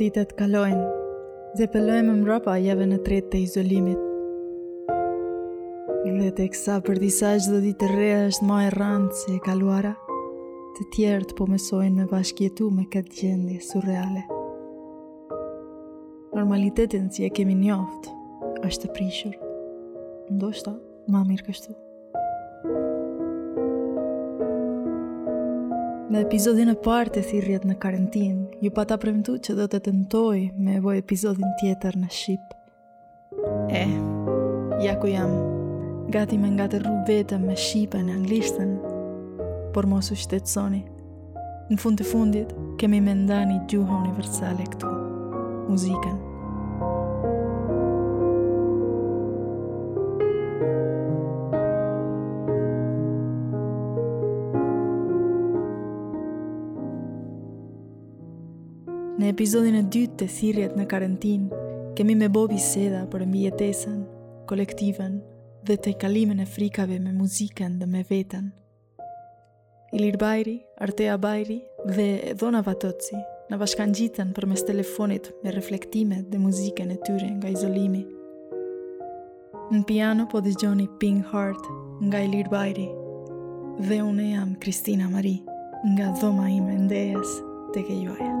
Ditët kalojnë dhe po e lojmë mbrapa javën e tretë të izolimit. Dhe teksa për disa çdo ditë e re është ma e randë se e kaluara, të tjerët po mësohen me bashkëjetu me këtë gjendje surreale. Normaliteti siç e kemi njoftë është i prishur. Ndoshta, Ma mirë kështu. Në epizodin e parë të Thirrjet në karantinë, ju pata premtu që do të tentoj me e bo epizodin tjetër në shqip. E, ja ku jam. Gati me ngatërru veten me shqipen e anglishten, por mos u shqetësoni. Në fund të fundit, kemi me nda një gjuhë universale këtu, muzikën. Në epizodin e dytë të Thirrjet në karantinë, kemi me bo biseda për mbijetesën, kolektiven dhe tejkalimin e frikave me muzikën dhe me veten. Ilir Bajri, Artea Bajri dhe Dona Vatoci na bashkangjiten përmes telefonit me reflektimet dhe muzikën e tyre nga izolimi. Në piano po dëgjoni Pink Heart nga Ilir Bajri dhe unë jam Kristina Mari nga dhoma ime e ndejës tek e juaja.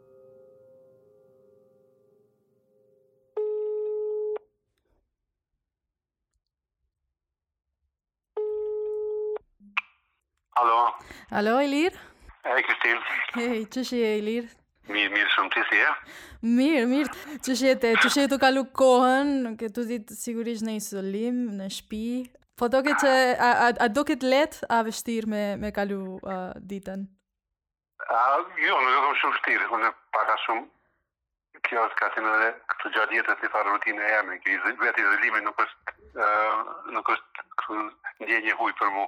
Alo, Ilir? Hej, Kristin. Hej, qysh je, Ilir? Mirë, mirë, shumë, ti si je? Mirë, mirë, qysh je tu, qysh je tu e kalu kohën, këto ditë sigurisht në izolim, në shpi. Po doket, a, a, a doket lehtë, a vështirë me, me e kalu uh, ditën? A, jo, nuk e kam shumë vështirë, unë pak a shumë, kjo është ka qenë edhe këtu gjatë jetës një farë rutine e jemja, kjo izol, vetizolimi nuk është, uh, nuk është kjo ndjenjë e huj për mu.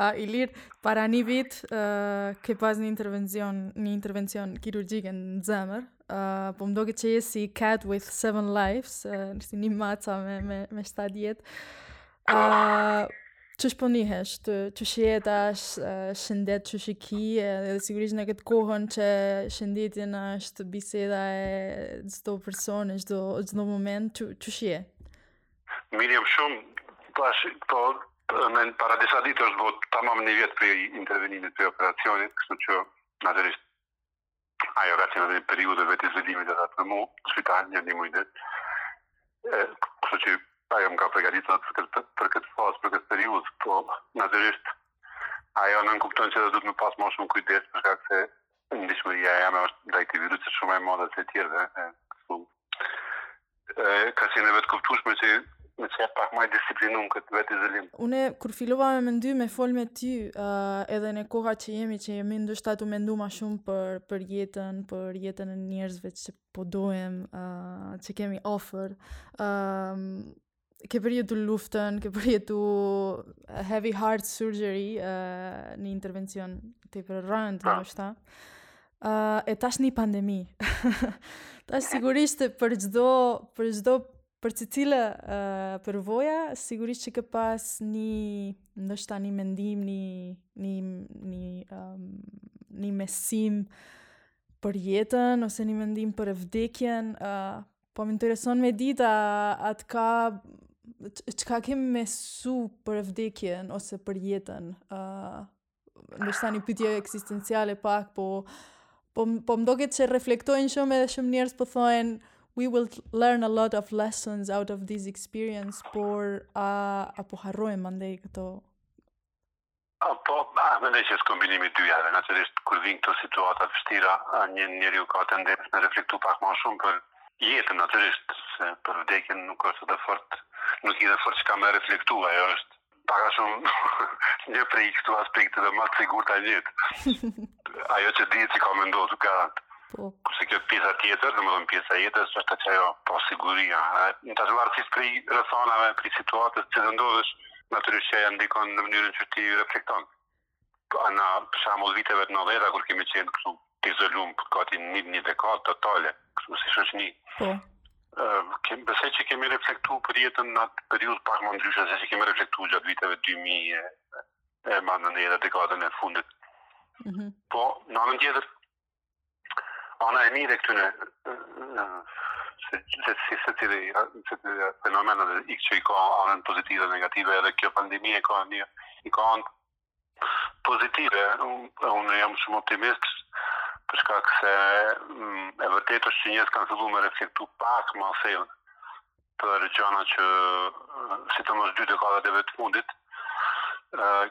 a, Ilir, para një viti, uh, ke pas një intervencion, një intervencion kirurgjik në zemër, Uh, po më doket që je si Cat with Seven Lives, uh, si një maca me, me, me shtatë jetë. Uh, qysh po ndihesh, të, qysh je tash, sh, uh, shëndetin qysh e ki, edhe sigurisht në këtë kohë që shëndeti është biseda e çdo personi, e çdo, çdo moment, qy, qysh je? Mirë jam shumë, tash, po, në para disa ditësh u bo, tamam një vjet prej intervenimit, prej operacionit, kështu që, natyrisht, ajo ka qenë një periudhë vetë izolimit dhe atë mu, spital një një mujë ditë. Kështu që ajo më ka përgatitur për këtë për këtë fazë, për këtë periudhë, po natyrisht ajo nënkupton që duhet me pas më shumë kujdes për shkak se ndjeshmëria jeme është ndaj këtij virusi shumë ma e madhe se tjerëve. Kështu. ka qenë e vetëkuptueshme që me qenë pak ma i disiplinum në këtë vetizolim. Une, kur filova me mendu me fol me ty, uh, edhe në kohë që jemi, që jemi ndoshta tu mendu ma shumë për, për jetën, për jetën e njerëzve që po dojem, uh, që kemi afër, uh, ke përjetu luftën, ke përjetu eh, heavy heart surgery uh, një intervencion tepër të rëndë, ndoshta. Uh, e tash një pandemi. tash sigurisht për çdo, për çdo, për secilën uh, përvojë, sigurisht që ke pas një, ndoshta një mendim, një, një, një, um, një mësim për jetën, ose një mendim për vdekjen, uh, Po më intereson me ditë a t'ka, çka ke mësu për vdekjen ose për jetën. ë uh, Ndoshta një pytje eksistenciale pak, por, por po më doket që reflektojmë shumë edhe shumë njerëz po thojnë we will learn a lot of lessons out of this experience, por a, a po i harrojmë mandej këto Po, mendoj që është kombinim i dyjave. Natyrisht kur vijnë këto situata të vështira, një njeriu ka tendencë me reflektu pak më shumë për jetën natyrisht, se për vdekjen nuk është edhe fort, nuk ke edhe fort çka me reflektu, ajo është pak a shumë një prej këtyre aspekteve ma të sigurta në jetë. Ajo që dihet që ka me ndodhë garant. Po. Kurse kjo pjesa tjetër, domethënë pjesa e jetës është ajo pasiguria. Në varësi prej rrethanave, prej situatës që ti ndodhesh, natyrisht që ajo ndikon në mënyrën që ti reflekton. Po, ne për shembull viteve të 90-ta kur kemi qenë këtu të izolum për gati një, një dekadë totale, kështu si shoqni. Po. Uh, kem, besoj që kemi reflektu për jetën në atë periudhë pak ma ndryshe se ç'kemi reflektu gjatë viteve 2000 e, e ma vonë edhe dekadën e fundit. Mm -hmm. Po, në anën tjetër, Ana e mirë e këtyne, se gjithsesi secili fenomen dihet që i ka anën pozitive dhe negative, edhe kjo pandemi e ka një, i ka anët pozitive, unë jam shumë optimist, për shkak se mm, e vërtetë është që njerëz kanë fillu me reflektu pak ma thellë, për gjëna që sidomos dy dekadave të fundit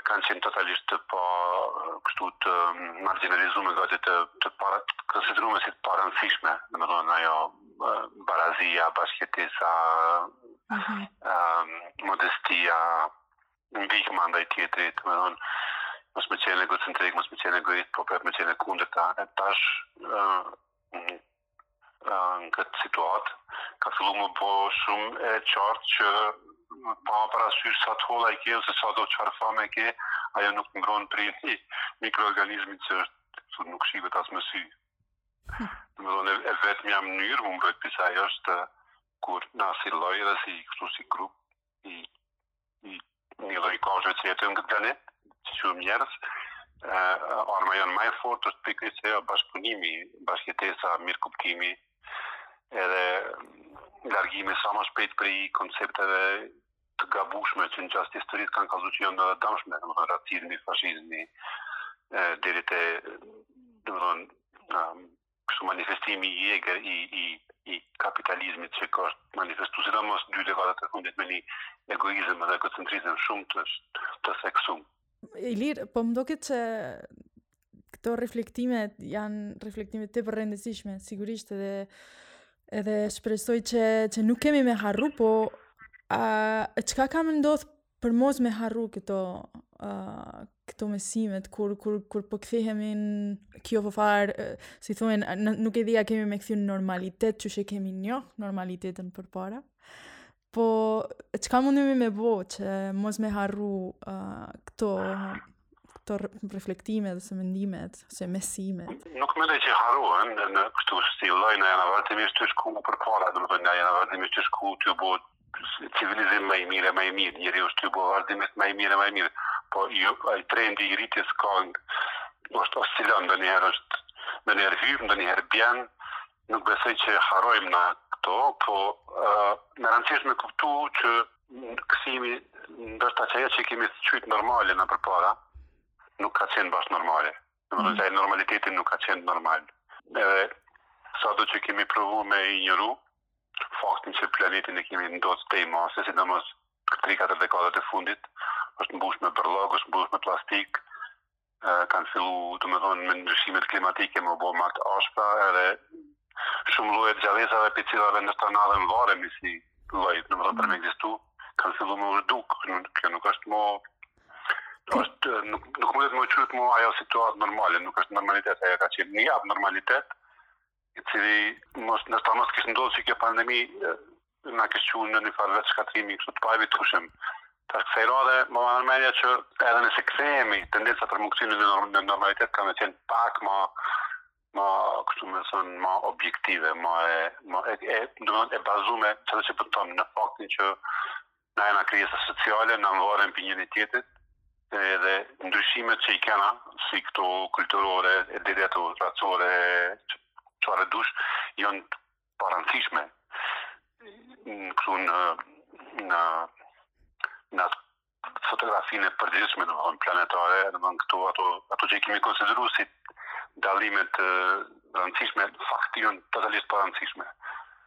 kanë qenë totalisht të pa kështu të marginalizume gati të, të para të konsiderume si të parëndësishme domethënë ajo barazia, bashkëjetesa uh mhm. -huh. um, modestia ndihma ndaj tjetrit domethënë mos me qenë egocentrik, mos me qenë egoist, po prap me qenë e kundërta, e tash uh, në këtë situatë, ka fillu me u bo shumë e qartë që pa marrë parasysh sa të holla i ke ose sado çfarë fame ke, ajo nuk mbron prej një mikroorganizmi që është nuk shihet as me sy. Hm. Domethënë e vetmja mënyrë, me u mbrojtë prej saj është kur na si lloj dhe si kështu si grup i një lloj kafshe që jeton në këtë planet, që quhemi njerëz, arma jonë ma e fortë është pikërisht ajo bashkëpunimi, bashkëjetesa, mirëkuptimi, edhe largimi sa ma shpejt prej koncepteve të gabueshme që na gjatë historisë kanë kallzu që janë të damshme, domethënë racizmi, fashizmi, deri te, domethënë kështu manifestimi i egër i i i kapitalizmit që ka është manifestu sidomos dy dekadat e fundit me një egoizëm dhe egocentrizëm shumë të të theksum. Ilir, po më duket që këto reflektime janë reflektime tepër të rëndësishme, sigurisht edhe edhe shpresoj që që nuk kemi me harru, po a çka ka me ndodh për mos me harru këto uh, këto mësimet kur kur kur po kthehemi në njëfarë uh, si thonë nuk e di a kemi me u kthy në normalitet qysh e kemi njoh normalitetin përpara po çka mundemi me bo që mos me harru uh, këto këto reflektime ose mendimet, ose mësimet. Nuk mendoj që harrojmë na këto si lloj, na jena vazhdimisht tu shku përpara, domethënë na jena vazhdimisht tu shku tu u bo civilizim ma i mirë e ma i mirë, njeri është tu u bo vazhdimisht ma i mirë e ma i mirë, po jo, ai trendi i rritjes ka, është oscilon, ndonjëherë është, ndonjëherë hyp, ndonjëherë bjen, nuk besoj që harrojmë na këto, po uh, me rëndësi është me kuptu që kësimi, ndoshta që ajo që kemi qujt normale na përpara, nuk ka qenë bash normale. Domethënë normaliteti nuk ka qenë normal. Edhe sado që kemi provu me injoru faktin që planetin e kemi ndotë tej mase, sidomos 3-4 dekadat e fundit, është mbush me bërllok, është mbush me plastikë, kanë fillu, domethënë, me ndryshimet klimatike me u bo ma të ashpra, edhe shumë lloje të gjallesave prej të cilave në të madhe varemi si lloj, domethënë për me ekzistu, kanë fillu me u zhduk, kjo nuk është mo Është nuk nuk mundet me u qujt mo ajo situatë normale, nuk është normalitet ajo ka qenë një abnormalitet, i cili mos ndoshta mos kish ndodhë qekjo pandemi na kish çu në një farë vetëshkatrrimi, kështu të pajvi të ushim. Ta kësaj rade, ma ma merr menja që edhe nëse kthehemi, tendenca për me u kthy në, norm, në normalitet ka me qenë pak ma, ma kështu me thënë, ma objektive, ma e, ma e, e, e, e bazume, qysh edhe përpara, po në faktin që Na jena krijesa sociale, na mvaremi pi njëri-tjetrit edhe ndryshimet që i kena, si këto kulturore e deri ato racore çfarë dush, janë të parëndsishme këtu në në në fotografinë e përgjithshme ëhë planetare, ëhë këtu ato, ato që i kemi konsideru si dallime të rëndësishme, fakti janë totalisht të parëndsishme.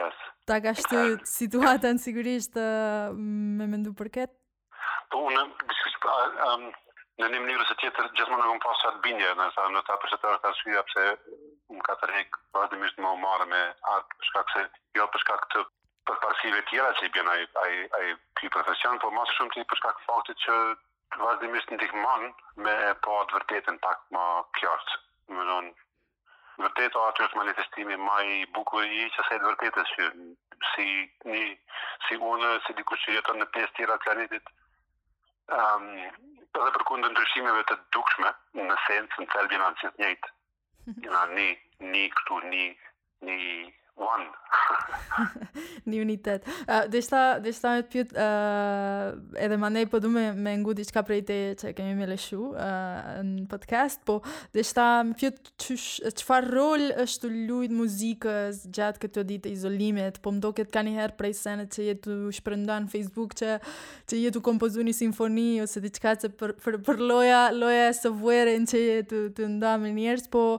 Yes. Ta ka shty situata sigurisht me mendu për këtë? Po, unë, disi, um, në një mënyrë ose tjetër, gjithmonë e kam pasë qatë bindje, ndoshta për qata është arsuja pse më ka tërhjekë vazhdimisht me u marrë me art, për shkak se, jo për shkak të përparësive tjera që i bjen ai, ai, ai, ky profesion, po ma së shumti për shkak të faktit që vazhdimisht ndihmon me pa të vërtetën pak ma kjartë. Domethonë, vërtetë arti është manifestimi më i bukur i qasaj të vërtetës që si një si unë si dikush që jeton në pjesë tjera të planetit um, edhe përkundër ndryshimeve të dukshme në esencë në thelb jena shi të njëjtë në një një këtu një një One. Një unitet. Uh, deshta, deshta me të pyt, uh, edhe ma nej, po du me, me ngu diqka prej teje që kemi me leshu uh, në podcast, po deshta me pyt çfarë roli është tu lujt muzika gjatë këto ditë izolimit, po më doket kanjëherë prej seneve që je tu shpërnda në Facebook që, që je tu kompozu një simfoni ose diqka që për, për, për loja, lloj-lloj senesh që je tu nda me njerëz, po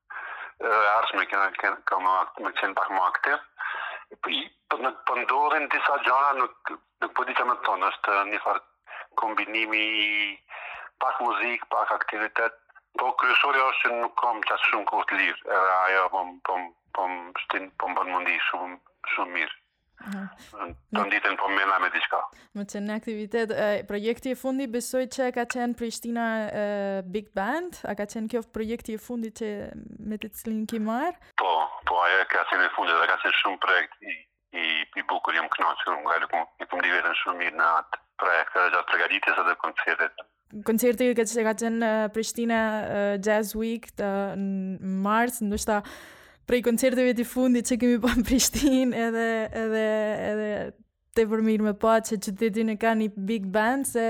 edhe ardhshme kena ken, kam me qenë pak më aktiv. Po po po ndodhin disa gjëra nuk po di çka me thonë, është një far kombinimi i pak muzikë, pak aktivitet. Po kryesorja është që nuk kam qaq shumë kohë të lirë, edhe ajo po po po m'shtin po m'bën me u ndi shumë shumë mirë. të nditen po mena me diçka. Më që në aktivitet, e, projekti i fundit besoj që ka qenë Prishtina e, Big Band, a ka qenë kjo projekti i fundit që me të cilin je marrë? Po, po ajo ka qenë i fundit dhe ka qenë shumë projekt i, i, i bukur, jam knaqë, jashtëzakonisht, e kam ndi vetën shumë mirë në atë projekt, edhe gjatë pregaditjes edhe koncertet. koncerti që ka qenë Prishtina uh, Jazz Week në mars, ndoshta prej koncerteve të fundit që kemi pa në Prishtinë edhe edhe edhe tepër mirë me pa që qyteti e ka një big band, se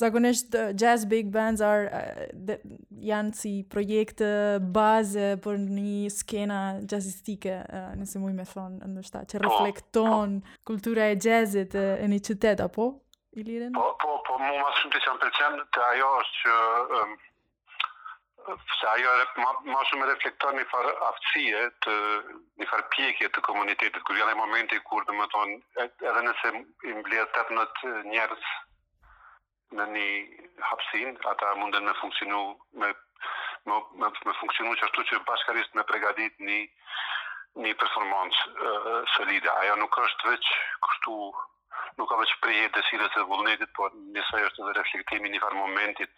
zakonisht uh, jazz big bands are, uh, dhe, janë si projekte bazë për një skenë jazzistike, uh, nëse muj me thonë, ndoshta që reflekton kulturën e jazzit uh, e një qyteti, apo? Ilirin? Po, po, po, mu ma së shumti që më pëlqen te ajo është që... Um, se ajo edhe ma, ma shumë e reflekton një farë aftësie, një farë pjekje të komunitetit, kur vjen ai momenti kur domethonë, edhe nëse i mbledh 18 njerës në një hapsinë, ata munden me funksionu me, me, me, me funksionu qashtu që bashkarisht me pregadit një një performancë uh, solide. Ajo nuk është veç kusht Nuk ka veç prej dëshirës e vullnetit, por disi është edhe reflektim i një farë momentit,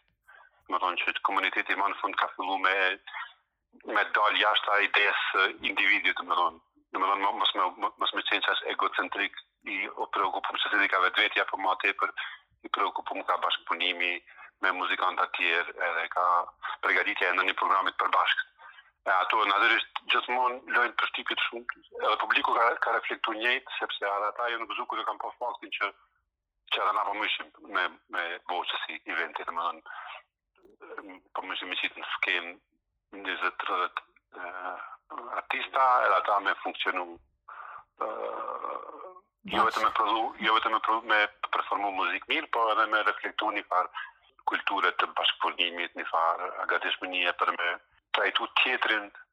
domethonë që komuniteti më në fund ka fillu me, me dalë jashta idesë së individit, domethonë. Domethonë, mos me, mos me qenë qaq egocentrik, i preokupum si ka vetvetja, po ma tepër, i preokupum ka bashkëpunimi me muzikantë të tjerë edhe ka pregaditja e ndonjë programit përbashkët. E ato natyrisht gjithmonë lojnë përshtypje shumë, edhe publiku ka, ka reflektu njëjtë, sepse edhe ata jonë gëzu kur e kanë pa faktin që që edhe na po mujshim me, me bo qësi eventi, domethënë, po mujshim me qitë në skenë, njëzet, tridhet artista, edhe ata me funksionu, jo vetëm me prodhu, jo vetëm me prodhu, me performu muzikë mirë, po edhe me reflektu një farë kulture të bashkëpunimit, një farë gatishmënie për me trajtu tjetrin,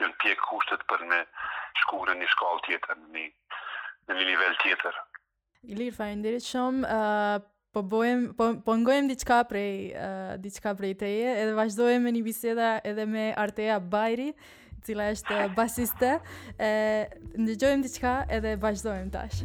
janë pjekë kushtet për me shku në një shkallë tjetër, në një, në një nivel tjetër. Ilir, faleminderit shumë. Uh, po bëjmë po po ngojmë diçka prej uh, diçka prej teje edhe vazhdojmë me një bisedë edhe me Artea Bajri, e cila është basiste. Ë uh, ndëgjojmë diçka edhe vazhdojmë tash.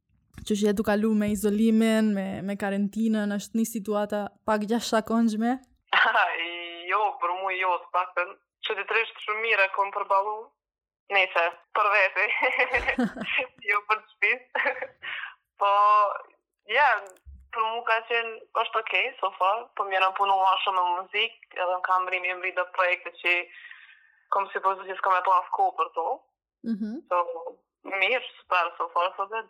qysh je tu kalu me izolimin, me, me karantinën, është një situata pak jashtëzakonshme? jo, për mu jo, të paktën, sinqerisht shumë mirë e kom përballu, nëse, për vete, jo për t'shpisë, po, ja, për mu ka qenë, është okej, okay, so far, po jam punu ma shumë në muzikë, edhe m'ka mrri mi mrri do projekte që, kom si pauzu që s'kam pas kohë për to, Mm -hmm. So, mirë, super, so far, so good.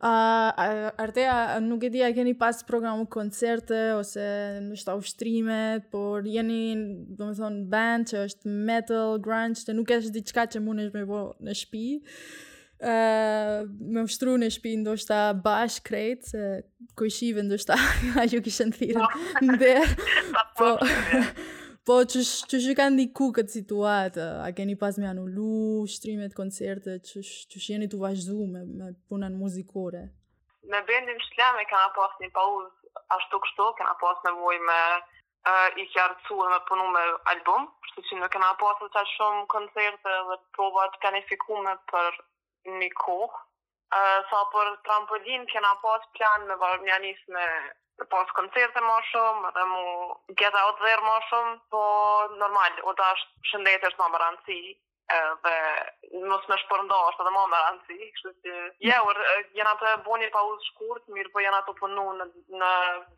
Uh, Artea, nuk e di a keni pas program koncerte ose ndoshta ushtrimet, por jeni, domethonë, band që është metal, grunge, që nuk është diçka që mundesh me bo në shpi. Uh, me ushtru në shpi, ndoshta bashkë krejt, se Kojshive ndoshta, a ju kishen thirrë në derë. Po. Po qysh ka ndiku këtë situatë, a keni pas me anullu ushtrimet, koncerte, qysh jeni tu vazhdu me, me punën muzikore? Me bendin shlam e kena pas një pauzë, ashtu-kështu, kena pas nevojë me uh, i qartësu e me punu me album, kështu që nuk kena pas aq shumë koncerte dhe provat planifikume për një kohë, Sa për trampolin, kena pas plan me verë me ja nis me pas koncerte ma shumë edhe mu get out there ma shumë, po normal, tash shëndeti është ma me rëndësi edhe mos me shpërnda është edhe ma me rëndësi, kështu që ja, or, jena tu bo një pauzë t'shkurt, mirëpo jena tu punu në, në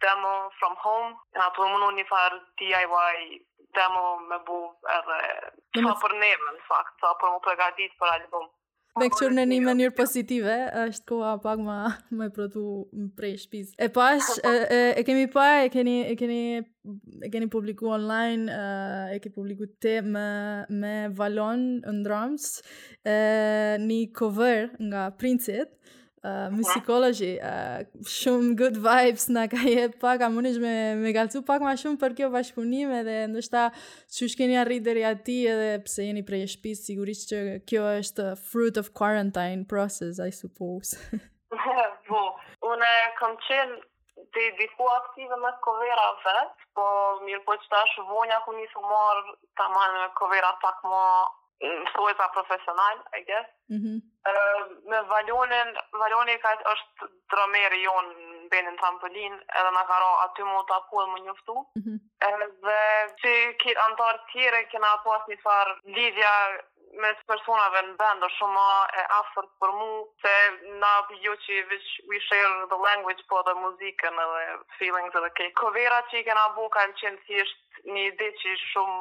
demo from home, jena tu punu një farë DIY demo me bu edhe sa për neve në fakt, sa për m'u përgatit për album. Me këqyrë në një mënyrë pozitive, është koha pak ma me prodhu prej shpis. E pash, e, e, e kemi pa, e keni, e keni, e keni publiku online, e, e ke publiku ti me, me Valonin në drums, e, një cover nga Princit, Uh, musicology, uh, shumë good vibes na ka jep pak, a mundesh me, me kallxu pak ma shumë për këtë bashkëpunim edhe ndoshta qysh keni arrit deri aty edhe pse jeni prej shpis, sigurisht që kjo është fruit of quarantine process, I suppose. po, unë kam qenë Deri diku aktive me kovera vet, po mirëpo qetash vonë ja kom nis me u marrë tamam me kovera pak ma me thanë qashtu profesional, I guess. Mm -hmm. uh, me Valonin, Valoni ka është drameri jonë në bendin trampolin, edhe na ka ra aty mu taku e mu njoft. Mm -hmm Edhe si kejt antarët tjere, kena pas një farë lidhje mes personave në bend o shumë ma e afërt për mu, se na jo që veç we share the language, po edhe muzikën edhe feelings edhe kejt. Koverat që i kena bo kanë qenë thjesht një diçi shumë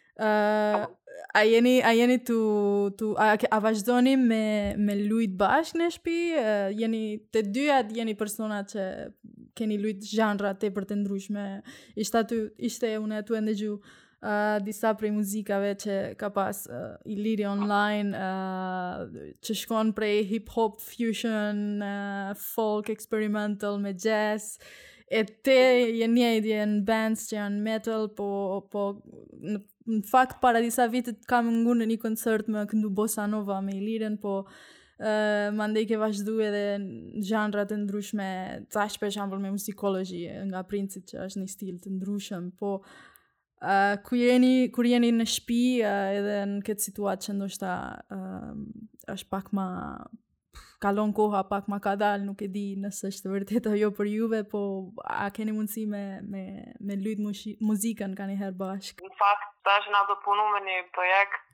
Uh, a jeni a jeni tu tu a, a vazhdoni me me lujt bashkë në shtëpi? Uh, jeni të dyja jeni persona që keni lujt zhanre tepër të ndryshme. Se atë ishte, unë isha tu e ndëgju uh, disa prej muzikave që ka pas uh, Iliri online, uh, që shkon prej hip hop fusion uh, folk experimental me jazz e ti je njëjtë je në bands që janë metal, po, po në, në fakt para disa vite t'kam ngu në një koncert me këndu Bossa Nova me Iliren, po uh, mandej ke vazhdu edhe në zhanret e ndryshme, tash për shembull me Musicology nga Princit që është një stil të ndryshëm, po Uh, ku jeni, kur jeni në shpi uh, edhe në këtë situatë që ndoshta uh, është pak ma kalon koha pak ma kadal nuk e di nëse është vërtet ajo për juve po a keni mundësi me, me, me lujt muzikën kanjëherë bashkë në fakt tash jena tu punu me një projekt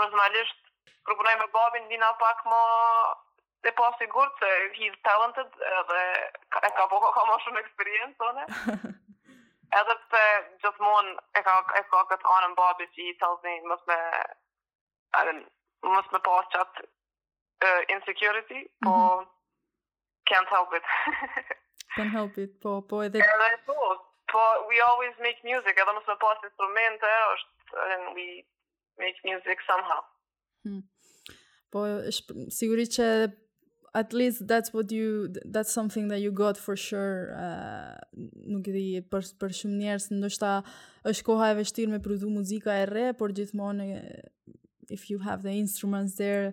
Personalisht, kur punoj me babin, ndihna pak ma e pasigurt se he's talented edhe e ka po ka ma shumë eksperiencë tonë. edhe pse gjithmonë e ka e ka këtë anën babi që he tells me mos me I mean, mos me pas qat uh, insecurity, po mm -hmm. can't help it. can't help it, po po edhe edhe po, po we always make music, edhe mos me pas instrumente, është and we make music somehow. Hmm. Po sigurisht që at least that's what you that's something that you got for sure uh, nuk e di për për shumë njerëz ndoshta është koha e vështirë me prodhu muzika e re por gjithmonë if you have the instruments there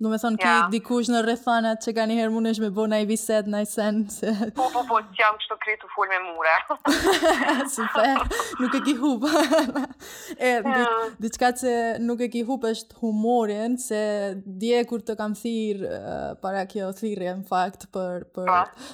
Domethonë, ja. ki dikush në rrethanat që kanjëherë munesh me bo naj viset, naj sen, se... Po, po, po, që jam kështu grateful me mure. Super, nuk e ki hup. e, di, diçka që nuk e ki hup është humorin, se dje kur të kam thirr, uh, para kjo thirrje, në fakt, për, për, pa.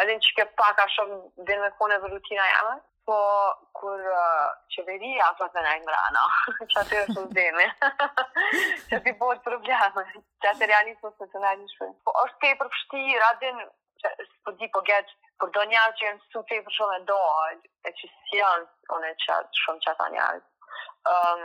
A din çka pak a shumë din me konë edhe rutina jeme? Po, kur uh, qeveria pat me nejt mrena, që atë është të zemi, që ti bëhet probleme, që atë realisë se të nejë një Po, është tepër vështirë, a din, që është për di po getë, për do njerëz që janë msu tepër shumë me dalë, e që s'janë, unë e që shumë që ata njerë. Um,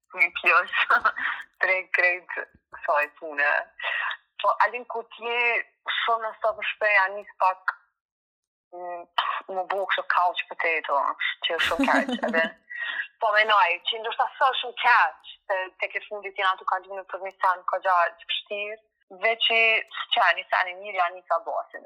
një pjesë prej krejt ksaj pune. Po, a din kur je shumë nëpër shpi, a nis pak mm, m'u bo kështu couch potato, që është shumë keq, edhe po menoj, që ndoshta s'është shumë keq, se tek e fundit jena tu kalu nëpër një sen, kogja të vështirë, dhe që së që një sen i mirë, janë një sa basin,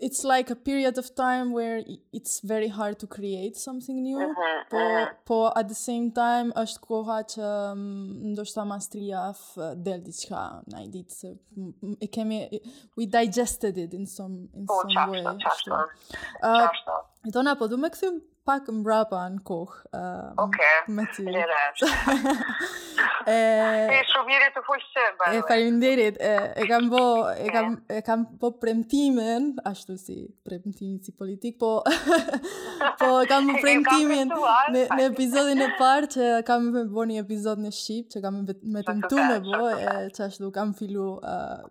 it's like a period of time where it's very hard to create something new uh -huh, po uh -huh. po at the same time është koha që mm, ndoshta mastria af del diçka naj ditë se mm, mm, e kemi we digested it in some in po, some qashtu, way qashtu, qashtu. Uh, qashtu. Dona, po du me kthy pak mbrapa në kohë. Uh, ok, me ty. e, e shumë mirë të fush që, bërë. E faleminderit, e, e kam bo, e kam, e kam bo premtimin, ashtu si premtimin si politik, po, po e kam bo premtimin në, në epizodin e parë që kam me bo një epizod në shqip, që kam me tentu me bo, e qashtu kam fillu uh,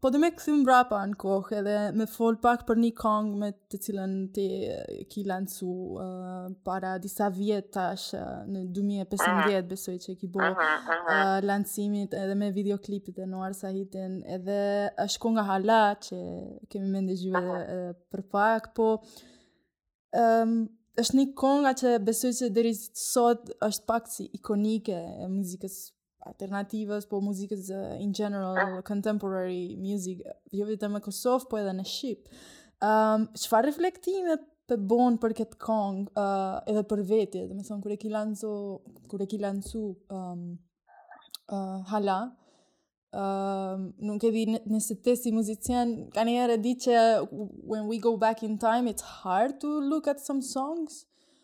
Po du me u kthy mbrapa në kohë edhe me fol pak për një kongë me të cilën ti ki lancu uh, para disa vjetë tash uh, në 2015 besoj që ki bo uh, lancimin edhe me videoklipin e nuar sa hitin edhe është konga hala që kemi me ndëgju edhe uh, për pak po um, është një konga që besoj që deri sot është pak si ikonike e muzikës alternative, po muzikës in general, ah. contemporary music, jo vetëm në Kosovë, po edhe në Shqip. Um, çfarë reflektime të bon për këtë kongë, uh, edhe për veti, domethonë, kur e ki lancu, kur e ki lancu um, uh, hala, uh, nuk e di nëse ti si muzicien, kanjëherë di që when we go back in time, it's hard to look at some songs,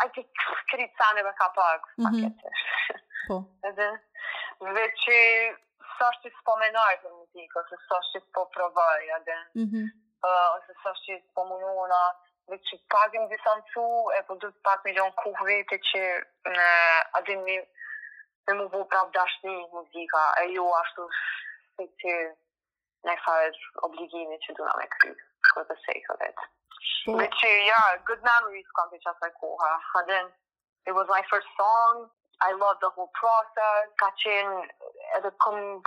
Ai ti keni tani me ka pak. Mhm. Po. Edhe veç s'është që s'po menoj për muzikë, ose s'është që po provoj, a din, mm -hmm. uh, ose s'është që po mundohna, dhe që pak m'u distancu, e po du pak me i lon kohë vetes që a din me, me m'u bo prap dashni muzika, e jo ashtu si që najfarë obligimi që duna me kry, for the sake of it. Po. But yeah, good memories kam prej qasaj kohe. A din, it was my first song, I love the whole process, ka qenë edhe kom,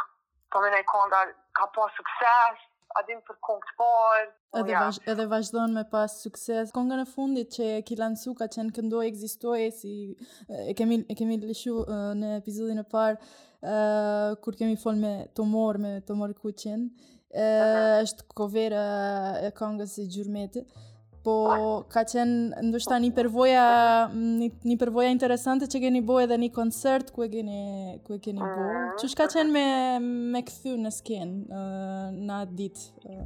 po menoj konga ka pas sukses, a din për kongë të parë, Po edhe, vazh, edhe vazhdon me pas sukses. Kongën e fundit që e ki lansu ka qenë Këndoj, ekzistoj, si e kemi, e kemi lëshu uh, në epizodin e parë, uh, kur kemi fol me Tomor, me Tomor Kuçin, uh, është kovera e kongës e Gjurmët. Po ka qenë ndoshta një përvoja një, një përvoja interesante që keni bo edhe një koncert ku e keni ku e keni bo. Qysh ka qenë me me u kthy në skenë në atë ditë?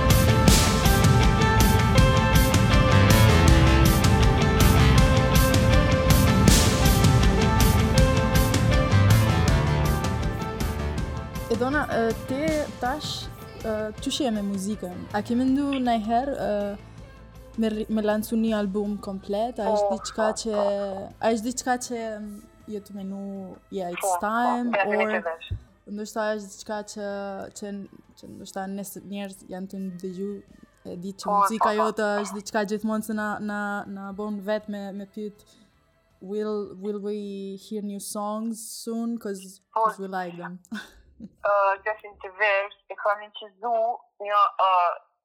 Edona, ti tash qysh je me muzikën? A ke mendu najherë me, me lancu një album komplet? A është oh, diçka oh, që... Oh. A është diçka që je tu menu yeah, it's time? Or... Ndoshta është diçka që që që ndoshta nëse njerëz janë tu dëgju e di që po, muzika po, po. jote është diçka gjithmonë se na na na bon vet me me pyet will will we hear new songs soon cuz cuz we like them. Ëh, uh, definitivisht, e kam inçizu një ëh,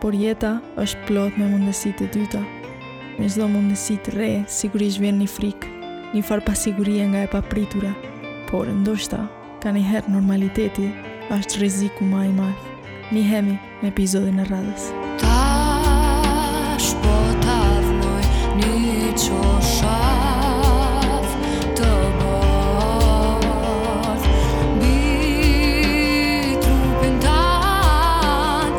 Por jeta është plot me mundësi të dyta. Me çdo mundësi të re, sigurisht vjen një frikë, një farë pasigurie nga e papritura. Por ndoshta, kanjëherë normaliteti është rreziku ma i madh. Nihemi në episodin e radhës. Tash po ta vnoj një qoshaf të bërë Bi trupin tanë